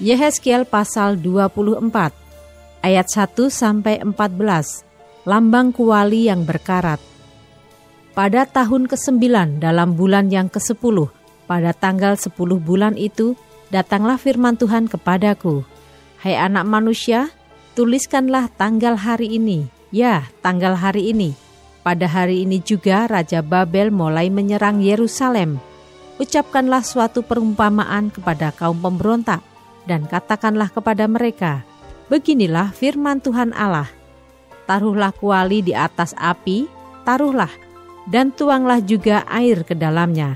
Yehezkiel pasal 24 ayat 1 sampai 14 lambang kuali yang berkarat. Pada tahun ke-9 dalam bulan yang ke-10 pada tanggal 10 bulan itu datanglah firman Tuhan kepadaku. Hai anak manusia tuliskanlah tanggal hari ini. Ya tanggal hari ini. Pada hari ini juga Raja Babel mulai menyerang Yerusalem. Ucapkanlah suatu perumpamaan kepada kaum pemberontak dan katakanlah kepada mereka, Beginilah firman Tuhan Allah, taruhlah kuali di atas api, taruhlah, dan tuanglah juga air ke dalamnya.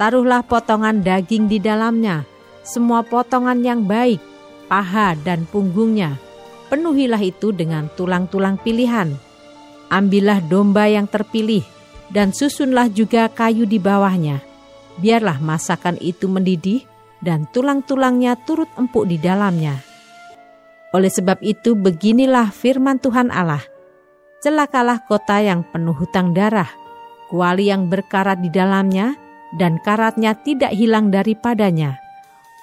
Taruhlah potongan daging di dalamnya, semua potongan yang baik, paha dan punggungnya. Penuhilah itu dengan tulang-tulang pilihan. Ambillah domba yang terpilih, dan susunlah juga kayu di bawahnya. Biarlah masakan itu mendidih, dan tulang-tulangnya turut empuk di dalamnya. Oleh sebab itu beginilah firman Tuhan Allah. Celakalah kota yang penuh hutang darah, kuali yang berkarat di dalamnya, dan karatnya tidak hilang daripadanya.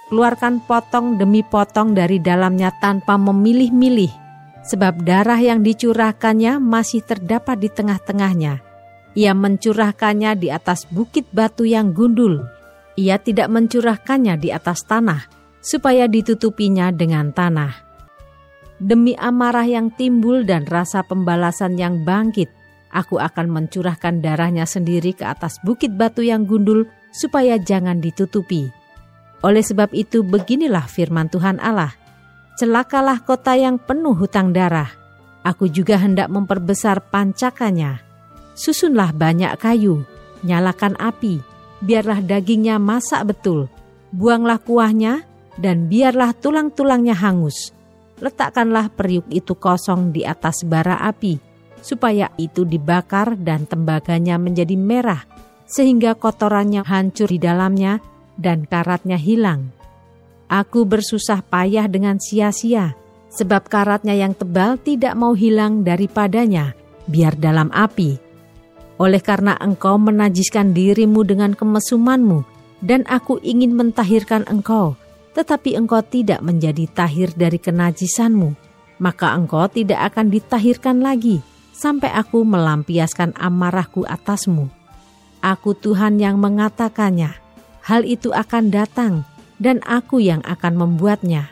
Keluarkan potong demi potong dari dalamnya tanpa memilih-milih, sebab darah yang dicurahkannya masih terdapat di tengah-tengahnya. Ia mencurahkannya di atas bukit batu yang gundul, ia tidak mencurahkannya di atas tanah, supaya ditutupinya dengan tanah. Demi amarah yang timbul dan rasa pembalasan yang bangkit, aku akan mencurahkan darahnya sendiri ke atas bukit batu yang gundul, supaya jangan ditutupi. Oleh sebab itu, beginilah firman Tuhan Allah: "Celakalah kota yang penuh hutang darah. Aku juga hendak memperbesar pancakannya. Susunlah banyak kayu, nyalakan api." Biarlah dagingnya masak betul, buanglah kuahnya, dan biarlah tulang-tulangnya hangus. Letakkanlah periuk itu kosong di atas bara api, supaya itu dibakar dan tembaganya menjadi merah, sehingga kotorannya hancur di dalamnya dan karatnya hilang. Aku bersusah payah dengan sia-sia, sebab karatnya yang tebal tidak mau hilang daripadanya, biar dalam api oleh karena engkau menajiskan dirimu dengan kemesumanmu, dan aku ingin mentahirkan engkau, tetapi engkau tidak menjadi tahir dari kenajisanmu, maka engkau tidak akan ditahirkan lagi, sampai aku melampiaskan amarahku atasmu. Aku Tuhan yang mengatakannya, hal itu akan datang, dan aku yang akan membuatnya.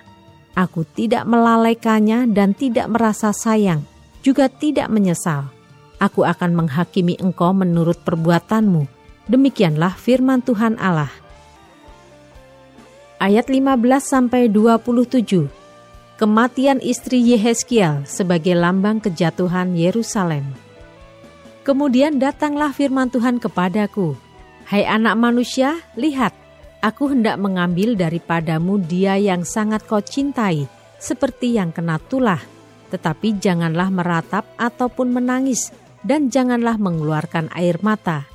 Aku tidak melalaikannya dan tidak merasa sayang, juga tidak menyesal Aku akan menghakimi engkau menurut perbuatanmu. Demikianlah firman Tuhan Allah. Ayat 15 sampai 27. Kematian istri Yehezkiel sebagai lambang kejatuhan Yerusalem. Kemudian datanglah firman Tuhan kepadaku, "Hai anak manusia, lihat, aku hendak mengambil daripadamu dia yang sangat kau cintai, seperti yang kena tulah, tetapi janganlah meratap ataupun menangis, dan janganlah mengeluarkan air mata.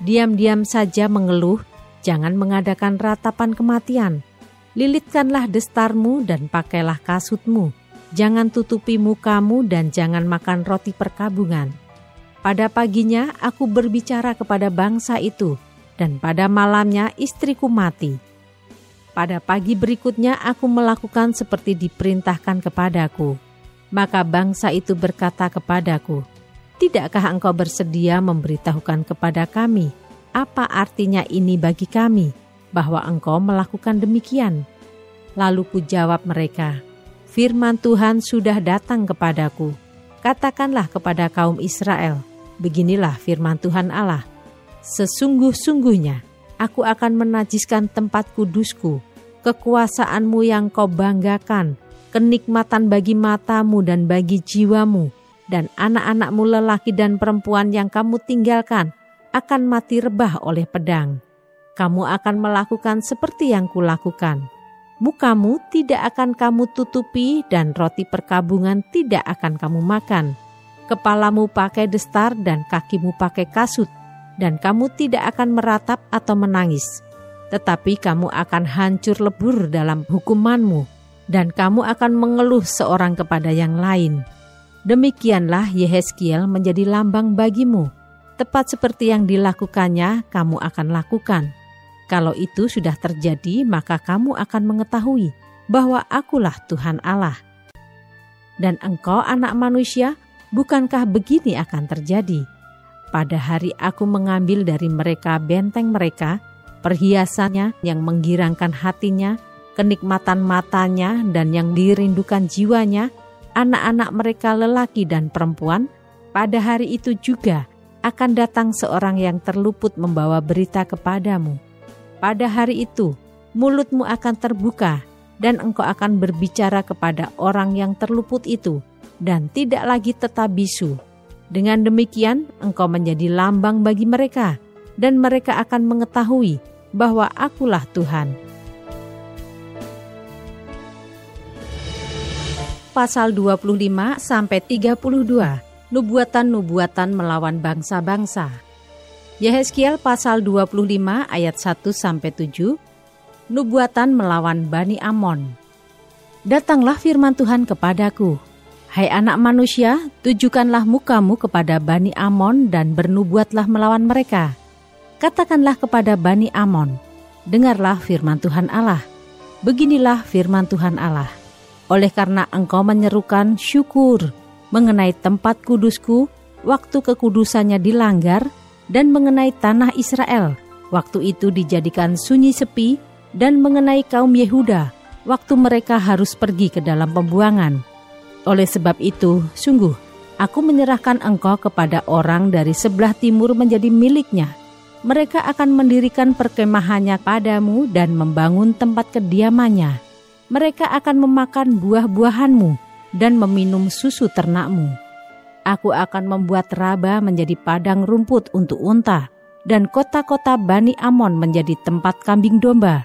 Diam-diam saja mengeluh, jangan mengadakan ratapan kematian. Lilitkanlah destarmu dan pakailah kasutmu. Jangan tutupi mukamu dan jangan makan roti perkabungan. Pada paginya aku berbicara kepada bangsa itu, dan pada malamnya istriku mati. Pada pagi berikutnya aku melakukan seperti diperintahkan kepadaku. Maka bangsa itu berkata kepadaku, Tidakkah engkau bersedia memberitahukan kepada kami apa artinya ini bagi kami bahwa engkau melakukan demikian? Lalu ku jawab mereka, Firman Tuhan sudah datang kepadaku. Katakanlah kepada kaum Israel, beginilah firman Tuhan Allah. Sesungguh-sungguhnya, aku akan menajiskan tempat kudusku, kekuasaanmu yang kau banggakan, kenikmatan bagi matamu dan bagi jiwamu, dan anak-anakmu lelaki dan perempuan yang kamu tinggalkan akan mati rebah oleh pedang. kamu akan melakukan seperti yang kulakukan. Mukamu tidak akan kamu tutupi dan roti perkabungan tidak akan kamu makan. Kepalamu pakai destar dan kakimu pakai kasut, dan kamu tidak akan meratap atau menangis. Tetapi kamu akan hancur lebur dalam hukumanmu, dan kamu akan mengeluh seorang kepada yang lain. Demikianlah Yehezkiel menjadi lambang bagimu. Tepat seperti yang dilakukannya, kamu akan lakukan kalau itu sudah terjadi, maka kamu akan mengetahui bahwa Akulah Tuhan Allah. Dan engkau, anak manusia, bukankah begini akan terjadi? Pada hari aku mengambil dari mereka benteng mereka, perhiasannya yang menggirangkan hatinya, kenikmatan matanya, dan yang dirindukan jiwanya, anak-anak mereka lelaki dan perempuan, pada hari itu juga akan datang seorang yang terluput membawa berita kepadamu pada hari itu, mulutmu akan terbuka dan engkau akan berbicara kepada orang yang terluput itu dan tidak lagi tetap bisu. Dengan demikian, engkau menjadi lambang bagi mereka dan mereka akan mengetahui bahwa akulah Tuhan. Pasal 25 sampai 32. Nubuatan-nubuatan melawan bangsa-bangsa. Yehezkiel pasal 25 ayat 1 sampai 7. Nubuatan melawan Bani Amon. Datanglah firman Tuhan kepadaku, Hai anak manusia, tujukanlah mukamu kepada Bani Amon dan bernubuatlah melawan mereka. Katakanlah kepada Bani Amon, dengarlah firman Tuhan Allah. Beginilah firman Tuhan Allah. Oleh karena engkau menyerukan syukur mengenai tempat kudusku, waktu kekudusannya dilanggar, dan mengenai tanah Israel, waktu itu dijadikan sunyi sepi, dan mengenai kaum Yehuda, waktu mereka harus pergi ke dalam pembuangan. Oleh sebab itu, sungguh, aku menyerahkan engkau kepada orang dari sebelah timur menjadi miliknya. Mereka akan mendirikan perkemahannya padamu dan membangun tempat kediamannya. Mereka akan memakan buah-buahanmu dan meminum susu ternakmu Aku akan membuat Raba menjadi padang rumput untuk unta, dan kota-kota Bani Amon menjadi tempat kambing domba.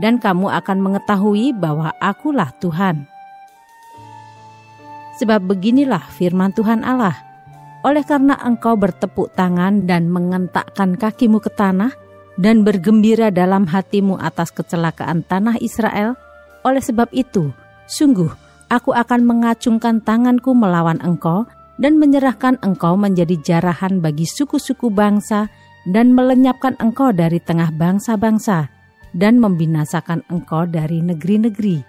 Dan kamu akan mengetahui bahwa akulah Tuhan. Sebab beginilah firman Tuhan Allah, oleh karena engkau bertepuk tangan dan mengentakkan kakimu ke tanah, dan bergembira dalam hatimu atas kecelakaan tanah Israel, oleh sebab itu, sungguh, aku akan mengacungkan tanganku melawan engkau dan menyerahkan engkau menjadi jarahan bagi suku-suku bangsa dan melenyapkan engkau dari tengah bangsa-bangsa dan membinasakan engkau dari negeri-negeri.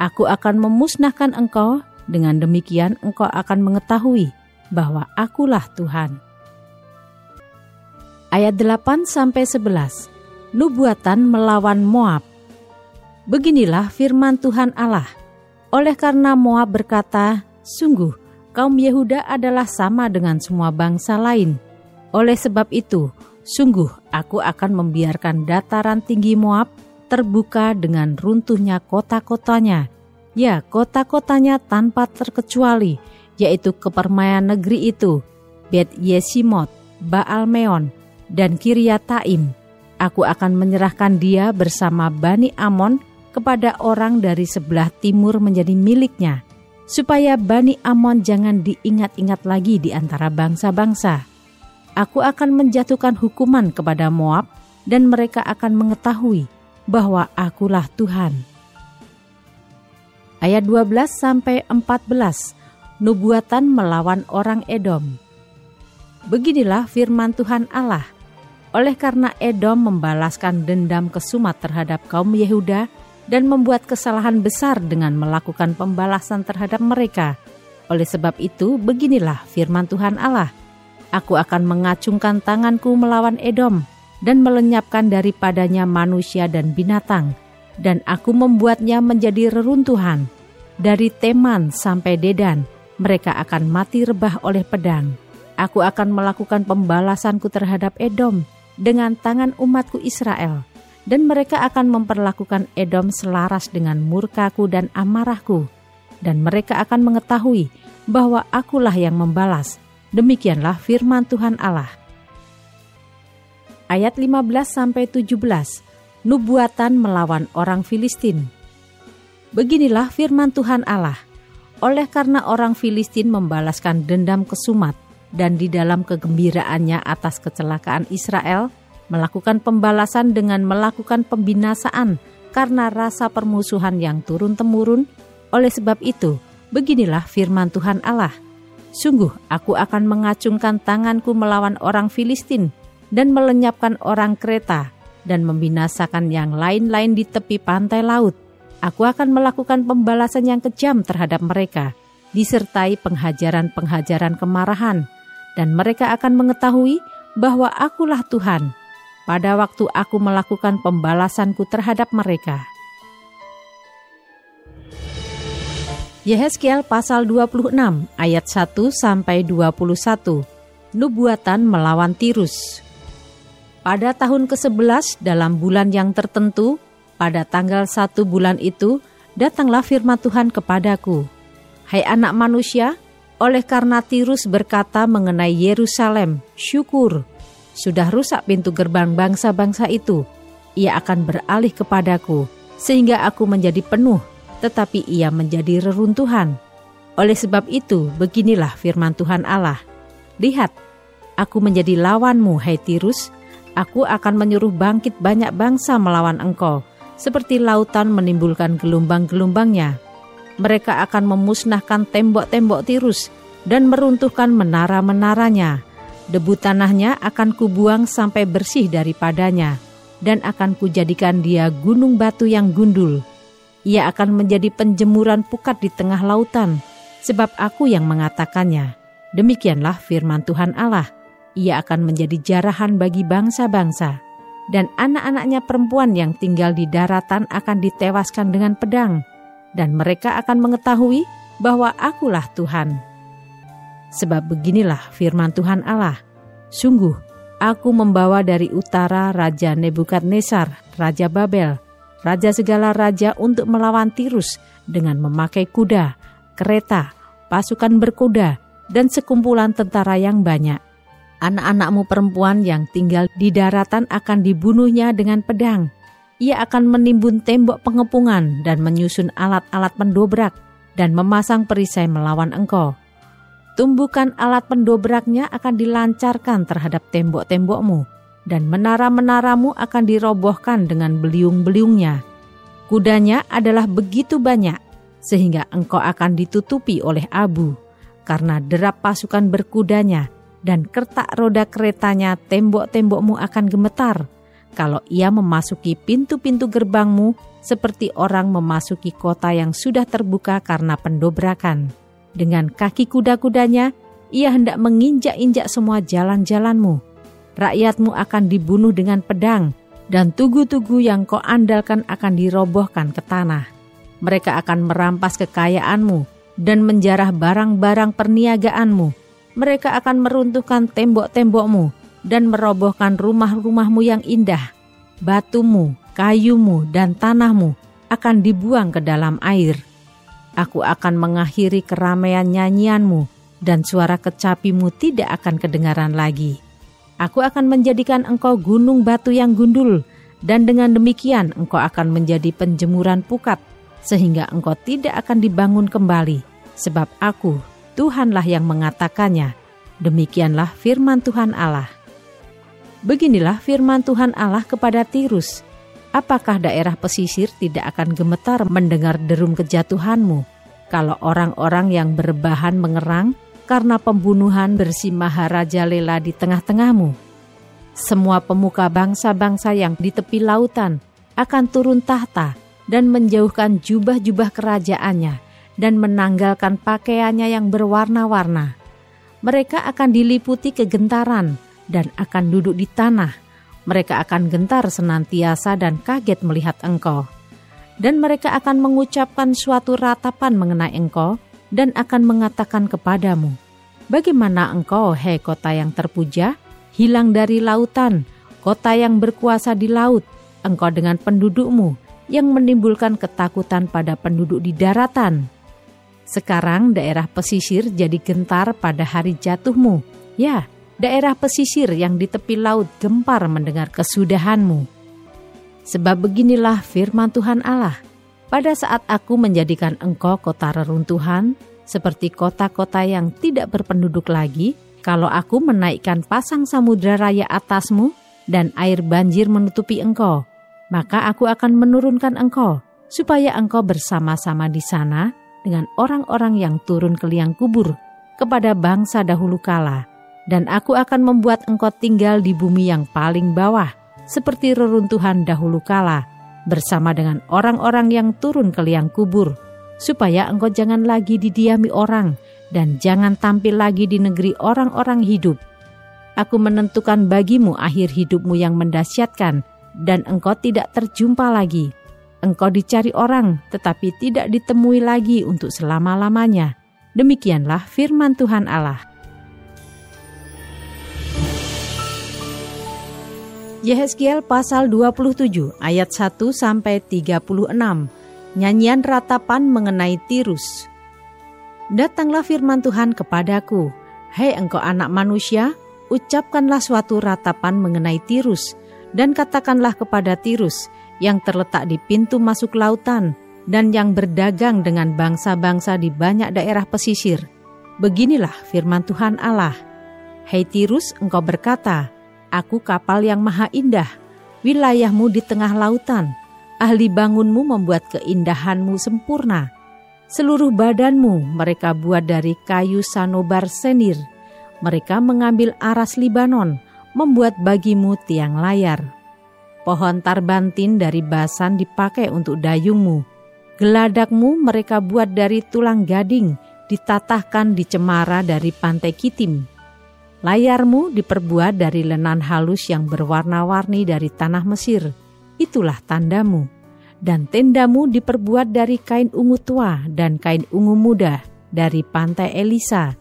Aku akan memusnahkan engkau, dengan demikian engkau akan mengetahui bahwa akulah Tuhan. Ayat 8 sampai 11. Nubuatan melawan Moab. Beginilah firman Tuhan Allah. Oleh karena Moab berkata, sungguh kaum Yehuda adalah sama dengan semua bangsa lain. Oleh sebab itu, sungguh aku akan membiarkan dataran tinggi Moab terbuka dengan runtuhnya kota-kotanya. Ya, kota-kotanya tanpa terkecuali, yaitu kepermaian negeri itu, Bet Yesimot, Baal Meon, dan Kiryataim. Aku akan menyerahkan dia bersama Bani Amon kepada orang dari sebelah timur menjadi miliknya supaya Bani Amon jangan diingat-ingat lagi di antara bangsa-bangsa. Aku akan menjatuhkan hukuman kepada Moab, dan mereka akan mengetahui bahwa akulah Tuhan. Ayat 12 sampai 14. Nubuatan melawan orang Edom. Beginilah firman Tuhan Allah. Oleh karena Edom membalaskan dendam kesumat terhadap kaum Yehuda dan membuat kesalahan besar dengan melakukan pembalasan terhadap mereka. Oleh sebab itu, beginilah firman Tuhan Allah: Aku akan mengacungkan tanganku melawan Edom dan melenyapkan daripadanya manusia dan binatang, dan aku membuatnya menjadi reruntuhan. Dari Teman sampai Dedan, mereka akan mati rebah oleh pedang. Aku akan melakukan pembalasanku terhadap Edom dengan tangan umatku Israel dan mereka akan memperlakukan Edom selaras dengan murkaku dan amarahku, dan mereka akan mengetahui bahwa akulah yang membalas. Demikianlah firman Tuhan Allah. ayat 15 sampai 17, nubuatan melawan orang Filistin. Beginilah firman Tuhan Allah. Oleh karena orang Filistin membalaskan dendam kesumat dan di dalam kegembiraannya atas kecelakaan Israel, melakukan pembalasan dengan melakukan pembinasaan karena rasa permusuhan yang turun-temurun. Oleh sebab itu, beginilah firman Tuhan Allah. Sungguh, aku akan mengacungkan tanganku melawan orang Filistin dan melenyapkan orang kereta dan membinasakan yang lain-lain di tepi pantai laut. Aku akan melakukan pembalasan yang kejam terhadap mereka, disertai penghajaran-penghajaran kemarahan, dan mereka akan mengetahui bahwa akulah Tuhan pada waktu aku melakukan pembalasanku terhadap mereka. Yehezkiel pasal 26 ayat 1 sampai 21. Nubuatan melawan Tirus. Pada tahun ke-11 dalam bulan yang tertentu, pada tanggal satu bulan itu, datanglah firman Tuhan kepadaku. Hai anak manusia, oleh karena Tirus berkata mengenai Yerusalem, syukur, sudah rusak pintu gerbang bangsa-bangsa itu. Ia akan beralih kepadaku, sehingga aku menjadi penuh, tetapi ia menjadi reruntuhan. Oleh sebab itu, beginilah firman Tuhan Allah. Lihat, aku menjadi lawanmu, hai Tirus, Aku akan menyuruh bangkit banyak bangsa melawan engkau, seperti lautan menimbulkan gelombang-gelombangnya. Mereka akan memusnahkan tembok-tembok tirus dan meruntuhkan menara-menaranya. Debu tanahnya akan kubuang sampai bersih daripadanya, dan akan kujadikan dia gunung batu yang gundul. Ia akan menjadi penjemuran pukat di tengah lautan, sebab aku yang mengatakannya. Demikianlah firman Tuhan Allah ia akan menjadi jarahan bagi bangsa-bangsa, dan anak-anaknya perempuan yang tinggal di daratan akan ditewaskan dengan pedang, dan mereka akan mengetahui bahwa akulah Tuhan. Sebab beginilah firman Tuhan Allah, Sungguh, aku membawa dari utara Raja Nebukadnezar, Raja Babel, Raja segala raja untuk melawan Tirus dengan memakai kuda, kereta, pasukan berkuda, dan sekumpulan tentara yang banyak Anak-anakmu perempuan yang tinggal di daratan akan dibunuhnya dengan pedang. Ia akan menimbun tembok pengepungan dan menyusun alat-alat pendobrak dan memasang perisai melawan engkau. Tumbukan alat pendobraknya akan dilancarkan terhadap tembok-tembokmu, dan menara-menaramu akan dirobohkan dengan beliung-beliungnya. Kudanya adalah begitu banyak, sehingga engkau akan ditutupi oleh abu, karena derap pasukan berkudanya dan kertak roda keretanya tembok-tembokmu akan gemetar. Kalau ia memasuki pintu-pintu gerbangmu seperti orang memasuki kota yang sudah terbuka karena pendobrakan. Dengan kaki kuda-kudanya, ia hendak menginjak-injak semua jalan-jalanmu. Rakyatmu akan dibunuh dengan pedang, dan tugu-tugu yang kau andalkan akan dirobohkan ke tanah. Mereka akan merampas kekayaanmu dan menjarah barang-barang perniagaanmu mereka akan meruntuhkan tembok-tembokmu dan merobohkan rumah-rumahmu yang indah. Batumu, kayumu, dan tanahmu akan dibuang ke dalam air. Aku akan mengakhiri keramaian nyanyianmu, dan suara kecapimu tidak akan kedengaran lagi. Aku akan menjadikan engkau gunung batu yang gundul, dan dengan demikian engkau akan menjadi penjemuran pukat, sehingga engkau tidak akan dibangun kembali, sebab aku Tuhanlah yang mengatakannya. Demikianlah firman Tuhan Allah. Beginilah firman Tuhan Allah kepada Tirus. Apakah daerah pesisir tidak akan gemetar mendengar derum kejatuhanmu? Kalau orang-orang yang berbahan mengerang karena pembunuhan raja lela di tengah-tengahmu. Semua pemuka bangsa-bangsa yang di tepi lautan akan turun tahta dan menjauhkan jubah-jubah kerajaannya dan menanggalkan pakaiannya yang berwarna-warna. Mereka akan diliputi kegentaran dan akan duduk di tanah. Mereka akan gentar senantiasa dan kaget melihat engkau. Dan mereka akan mengucapkan suatu ratapan mengenai engkau dan akan mengatakan kepadamu, Bagaimana engkau, hei kota yang terpuja, hilang dari lautan, kota yang berkuasa di laut, engkau dengan pendudukmu yang menimbulkan ketakutan pada penduduk di daratan. Sekarang daerah pesisir jadi gentar pada hari jatuhmu. Ya, daerah pesisir yang di tepi laut gempar mendengar kesudahanmu. Sebab beginilah firman Tuhan Allah, pada saat aku menjadikan engkau kota reruntuhan, seperti kota-kota yang tidak berpenduduk lagi, kalau aku menaikkan pasang samudera raya atasmu dan air banjir menutupi engkau, maka aku akan menurunkan engkau, supaya engkau bersama-sama di sana dengan orang-orang yang turun ke liang kubur kepada bangsa dahulu kala, dan aku akan membuat engkau tinggal di bumi yang paling bawah, seperti reruntuhan dahulu kala, bersama dengan orang-orang yang turun ke liang kubur, supaya engkau jangan lagi didiami orang dan jangan tampil lagi di negeri orang-orang hidup. Aku menentukan bagimu akhir hidupmu yang mendasyatkan, dan engkau tidak terjumpa lagi. Engkau dicari orang, tetapi tidak ditemui lagi untuk selama-lamanya. Demikianlah firman Tuhan Allah. Yehezkiel pasal 27 ayat 1 sampai 36. Nyanyian ratapan mengenai Tirus. Datanglah firman Tuhan kepadaku, "Hei engkau anak manusia, ucapkanlah suatu ratapan mengenai Tirus dan katakanlah kepada Tirus yang terletak di pintu masuk lautan dan yang berdagang dengan bangsa-bangsa di banyak daerah pesisir. Beginilah firman Tuhan Allah. Hei Tirus, engkau berkata, Aku kapal yang maha indah, wilayahmu di tengah lautan. Ahli bangunmu membuat keindahanmu sempurna. Seluruh badanmu mereka buat dari kayu sanobar senir. Mereka mengambil aras Libanon, membuat bagimu tiang layar. Pohon tarbantin dari basan dipakai untuk dayungmu. Geladakmu mereka buat dari tulang gading, ditatahkan di cemara dari pantai Kitim Layarmu diperbuat dari lenan halus yang berwarna-warni dari tanah Mesir. Itulah tandamu. Dan tendamu diperbuat dari kain ungu tua dan kain ungu muda dari pantai Elisa.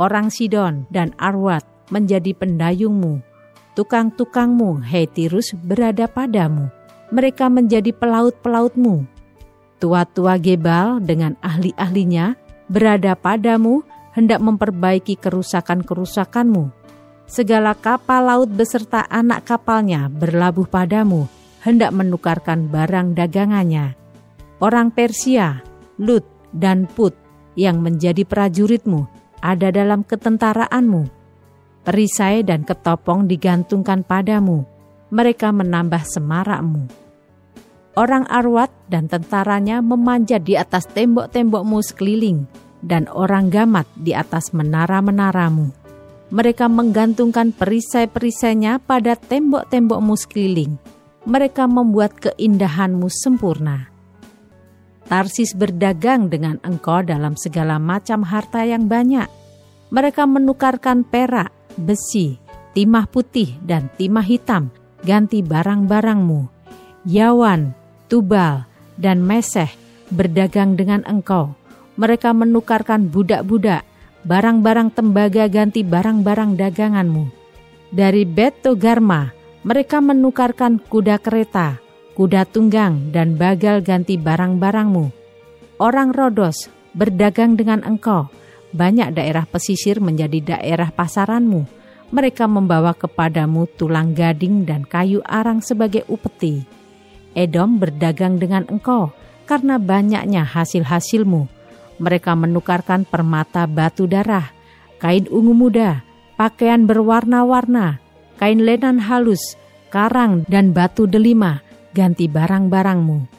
Orang Sidon dan Arwat menjadi pendayungmu. Tukang-tukangmu, Hetirus, berada padamu. Mereka menjadi pelaut-pelautmu. Tua-tua Gebal dengan ahli-ahlinya berada padamu hendak memperbaiki kerusakan-kerusakanmu. Segala kapal laut beserta anak kapalnya berlabuh padamu, hendak menukarkan barang dagangannya. Orang Persia, Lut, dan Put yang menjadi prajuritmu ada dalam ketentaraanmu. Perisai dan ketopong digantungkan padamu, mereka menambah semarakmu. Orang Arwat dan tentaranya memanjat di atas tembok-tembokmu sekeliling, dan orang gamat di atas menara-menaramu. Mereka menggantungkan perisai-perisainya pada tembok-tembokmu sekeliling. Mereka membuat keindahanmu sempurna. Tarsis berdagang dengan engkau dalam segala macam harta yang banyak. Mereka menukarkan perak, besi, timah putih, dan timah hitam ganti barang-barangmu. Yawan, Tubal, dan Meseh berdagang dengan engkau mereka menukarkan budak-budak, barang-barang tembaga ganti barang-barang daganganmu. Dari Beto Garma, mereka menukarkan kuda kereta, kuda tunggang, dan bagal ganti barang-barangmu. Orang Rodos berdagang dengan engkau. Banyak daerah pesisir menjadi daerah pasaranmu. Mereka membawa kepadamu tulang gading dan kayu arang sebagai upeti. Edom berdagang dengan engkau karena banyaknya hasil-hasilmu mereka menukarkan permata batu darah, kain ungu muda, pakaian berwarna-warna, kain lenan halus, karang dan batu delima, ganti barang-barangmu.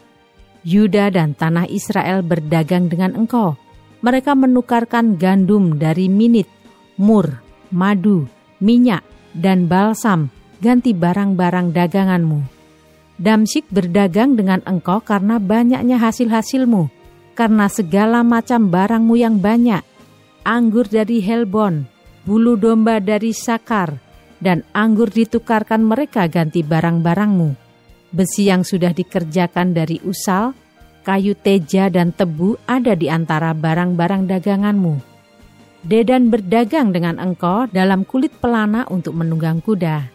Yuda dan tanah Israel berdagang dengan engkau. Mereka menukarkan gandum dari minit, mur, madu, minyak, dan balsam, ganti barang-barang daganganmu. Damsik berdagang dengan engkau karena banyaknya hasil-hasilmu karena segala macam barangmu yang banyak, anggur dari Helbon, bulu domba dari Sakar, dan anggur ditukarkan mereka ganti barang-barangmu. Besi yang sudah dikerjakan dari usal, kayu teja dan tebu ada di antara barang-barang daganganmu. Dedan berdagang dengan engkau dalam kulit pelana untuk menunggang kuda.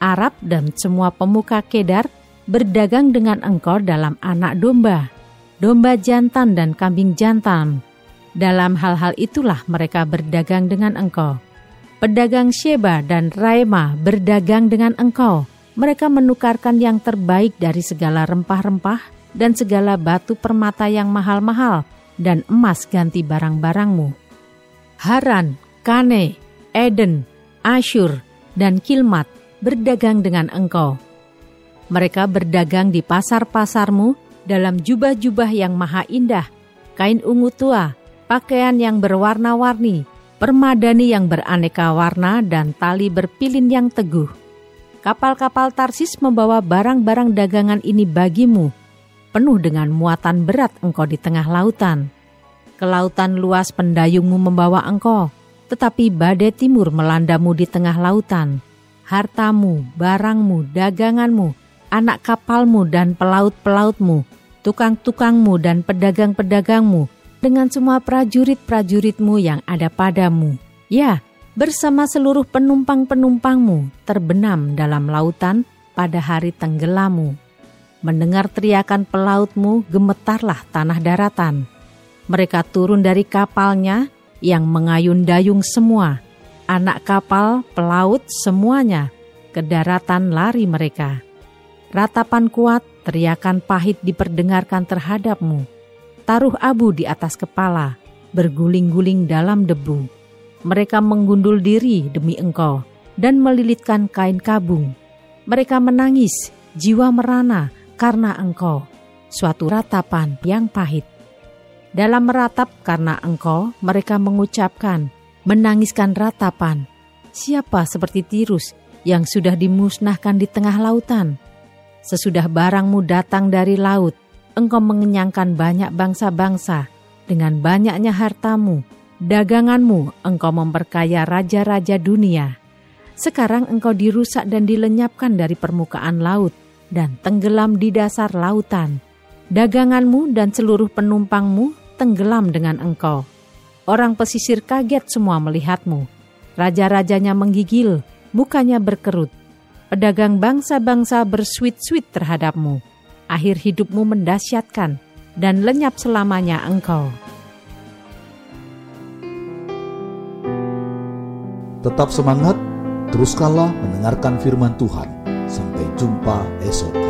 Arab dan semua pemuka Kedar berdagang dengan engkau dalam anak domba domba jantan dan kambing jantan. Dalam hal-hal itulah mereka berdagang dengan engkau. Pedagang Sheba dan Raima berdagang dengan engkau. Mereka menukarkan yang terbaik dari segala rempah-rempah dan segala batu permata yang mahal-mahal dan emas ganti barang-barangmu. Haran, Kane, Eden, Ashur, dan Kilmat berdagang dengan engkau. Mereka berdagang di pasar-pasarmu dalam jubah-jubah yang maha indah, kain ungu tua, pakaian yang berwarna-warni, permadani yang beraneka warna, dan tali berpilin yang teguh. Kapal-kapal Tarsis membawa barang-barang dagangan ini bagimu, penuh dengan muatan berat engkau di tengah lautan. Ke lautan luas pendayungmu membawa engkau, tetapi badai timur melandamu di tengah lautan. Hartamu, barangmu, daganganmu, anak kapalmu dan pelaut-pelautmu, tukang-tukangmu dan pedagang-pedagangmu, dengan semua prajurit-prajuritmu yang ada padamu. Ya, bersama seluruh penumpang-penumpangmu terbenam dalam lautan pada hari tenggelamu. Mendengar teriakan pelautmu, gemetarlah tanah daratan. Mereka turun dari kapalnya yang mengayun dayung semua. Anak kapal, pelaut, semuanya. Ke daratan lari mereka. Ratapan kuat, teriakan pahit diperdengarkan terhadapmu. Taruh abu di atas kepala, berguling-guling dalam debu mereka menggundul diri demi engkau dan melilitkan kain kabung. Mereka menangis, jiwa merana karena engkau, suatu ratapan yang pahit. Dalam meratap karena engkau, mereka mengucapkan, menangiskan ratapan. Siapa seperti tirus yang sudah dimusnahkan di tengah lautan? Sesudah barangmu datang dari laut, engkau mengenyangkan banyak bangsa-bangsa dengan banyaknya hartamu, daganganmu engkau memperkaya raja-raja dunia. Sekarang engkau dirusak dan dilenyapkan dari permukaan laut dan tenggelam di dasar lautan. Daganganmu dan seluruh penumpangmu tenggelam dengan engkau. Orang pesisir kaget semua melihatmu. Raja-rajanya menggigil, mukanya berkerut. Pedagang bangsa-bangsa bersuit-suit terhadapmu. Akhir hidupmu mendasyatkan dan lenyap selamanya engkau. Tetap semangat, teruskanlah mendengarkan firman Tuhan. Sampai jumpa esok.